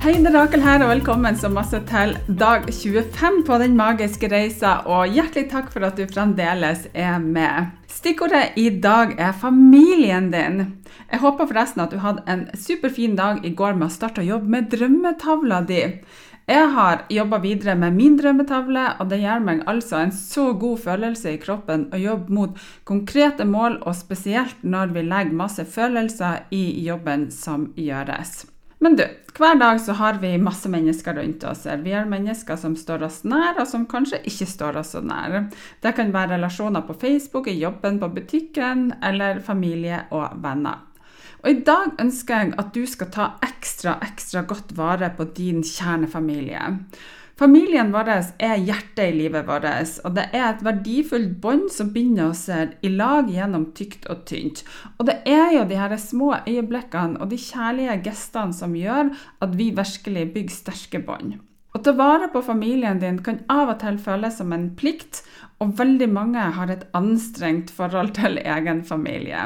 Hei, det er Rakel her, og velkommen så masse til dag 25 på Den magiske reisa. Og hjertelig takk for at du fremdeles er med. Stikkordet i dag er familien din. Jeg håper forresten at du hadde en superfin dag i går med å starte å jobbe med drømmetavla di. Jeg har jobba videre med min drømmetavle, og det gir meg altså en så god følelse i kroppen å jobbe mot konkrete mål, og spesielt når vi legger masse følelser i jobben som gjøres. Men du, hver dag så har vi masse mennesker rundt oss. Vi har mennesker som står oss nær, og som kanskje ikke står oss så nær. Det kan være relasjoner på Facebook, i jobben, på butikken, eller familie og venner. Og I dag ønsker jeg at du skal ta ekstra, ekstra godt vare på din kjernefamilie. Familien vår er hjertet i livet vårt, og det er et verdifullt bånd som binder oss i lag gjennom tykt og tynt. Og det er jo de her små øyeblikkene og de kjærlige gestene som gjør at vi virkelig bygger sterke bånd. Å ta vare på familien din kan av og til føles som en plikt, og veldig mange har et anstrengt forhold til egen familie.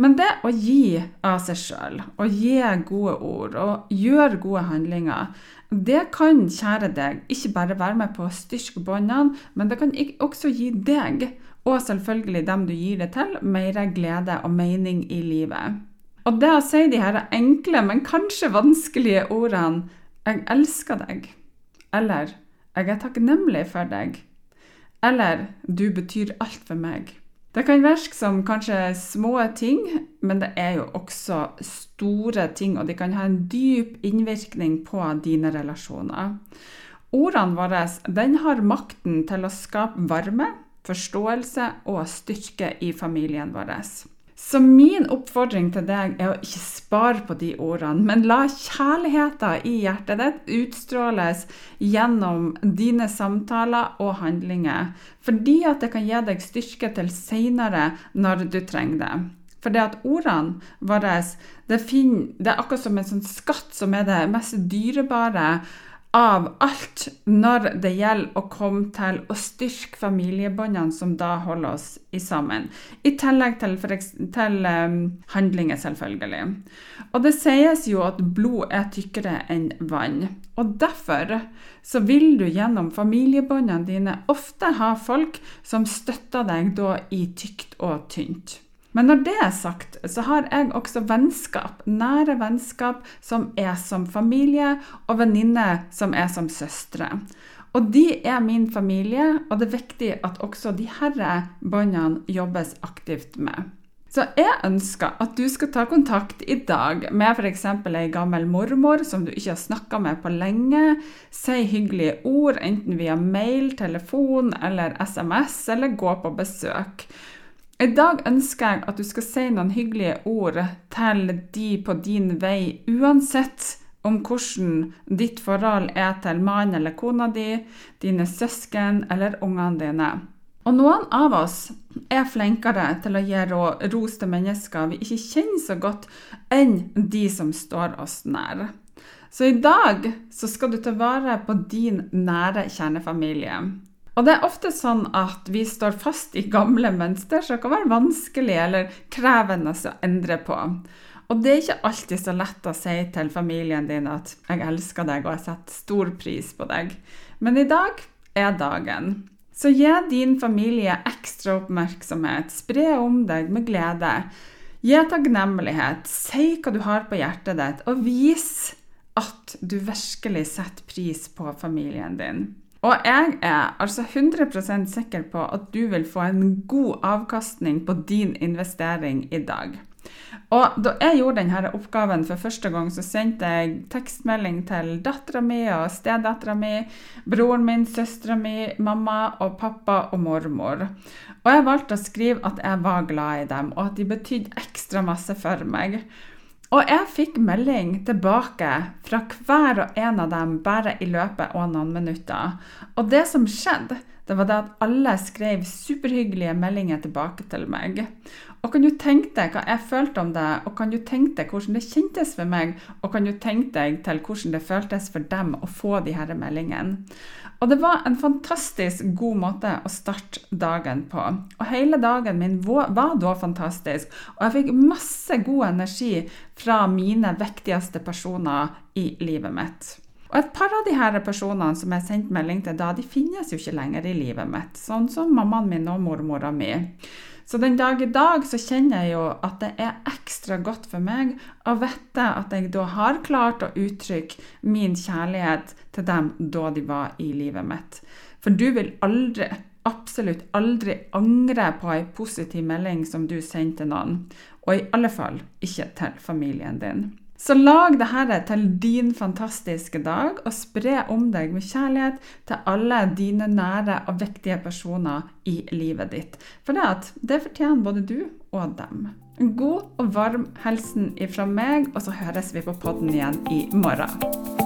Men det å gi av seg sjøl, å gi gode ord og gjøre gode handlinger, det kan, kjære deg, ikke bare være med på å styrke båndene, men det kan også gi deg, og selvfølgelig dem du gir det til, mer glede og mening i livet. Og det å si de her enkle, men kanskje vanskelige ordene 'Jeg elsker deg', eller 'Jeg er takknemlig for deg', eller 'Du betyr alt for meg'. Det kan virke som kanskje små ting, men det er jo også store ting, og de kan ha en dyp innvirkning på dine relasjoner. Ordene våre den har makten til å skape varme, forståelse og styrke i familien vår. Så min oppfordring til deg er å ikke spare på de ordene, men la kjærligheten i hjertet ditt utstråles gjennom dine samtaler og handlinger, fordi at det kan gi deg styrke til seinere når du trenger det. For det at ordene våre det, det er akkurat som en sånn skatt som er det mest dyrebare av alt når det gjelder å komme til å styrke familiebåndene som da holder oss i sammen. I tillegg til, til um, handlinger, selvfølgelig. Og det sies jo at blod er tykkere enn vann. Og derfor så vil du gjennom familiebåndene dine ofte ha folk som støtter deg da i tykt og tynt. Men når det er sagt, så har jeg også vennskap, nære vennskap som er som familie, og venninner som er som søstre. Og de er min familie, og det er viktig at også de herre båndene jobbes aktivt med. Så jeg ønsker at du skal ta kontakt i dag med f.eks. ei gammel mormor som du ikke har snakka med på lenge. Si hyggelige ord, enten via mail, telefon eller SMS, eller gå på besøk. I dag ønsker jeg at du skal si noen hyggelige ord til de på din vei, uansett om hvordan ditt forhold er til mannen eller kona di, dine søsken eller ungene dine. Og noen av oss er flinkere til å gi ros til mennesker vi ikke kjenner så godt, enn de som står oss nær. Så i dag så skal du ta vare på din nære kjernefamilie. Og det er ofte sånn at vi står fast i gamle mønster som kan være vanskelig eller krevende å endre på. Og det er ikke alltid så lett å si til familien din at 'jeg elsker deg og jeg setter stor pris på deg', men i dag er dagen. Så gi din familie ekstra oppmerksomhet, spre om deg med glede. Gi takknemlighet, si hva du har på hjertet ditt, og vis at du virkelig setter pris på familien din. Og jeg er altså 100% sikker på at du vil få en god avkastning på din investering i dag. Og da jeg gjorde denne oppgaven for første gang, så sendte jeg tekstmelding til dattera mi og stedattera mi, broren min, søstera mi, mamma og pappa og mormor. Og jeg valgte å skrive at jeg var glad i dem, og at de betydde ekstra masse for meg. Og jeg fikk melding tilbake fra hver og en av dem bare i løpet av noen minutter. Og det som skjedde, det var det at alle skrev superhyggelige meldinger tilbake til meg. Og kan du tenke deg hva jeg følte om det, og kan du tenke deg hvordan det kjentes for meg, og kan du tenke deg til hvordan det føltes for dem å få de her meldingene. Og det var en fantastisk god måte å starte dagen på. Og hele dagen min var da fantastisk, og jeg fikk masse god energi fra mine viktigste personer i livet mitt. Og et par av de her personene som jeg sendte melding til da, de finnes jo ikke lenger i livet mitt, sånn som mammaen min og mormora mi. Så den dag i dag så kjenner jeg jo at det er ekstra godt for meg å vite at jeg da har klart å uttrykke min kjærlighet til dem da de var i livet mitt. For du vil aldri, absolutt aldri angre på ei positiv melding som du sender til noen, og i alle fall ikke til familien din. Så lag dette til din fantastiske dag, og spre om deg med kjærlighet til alle dine nære og viktige personer i livet ditt. For det, det fortjener både du og dem. God og varm hilsen ifra meg, og så høres vi på podden igjen i morgen.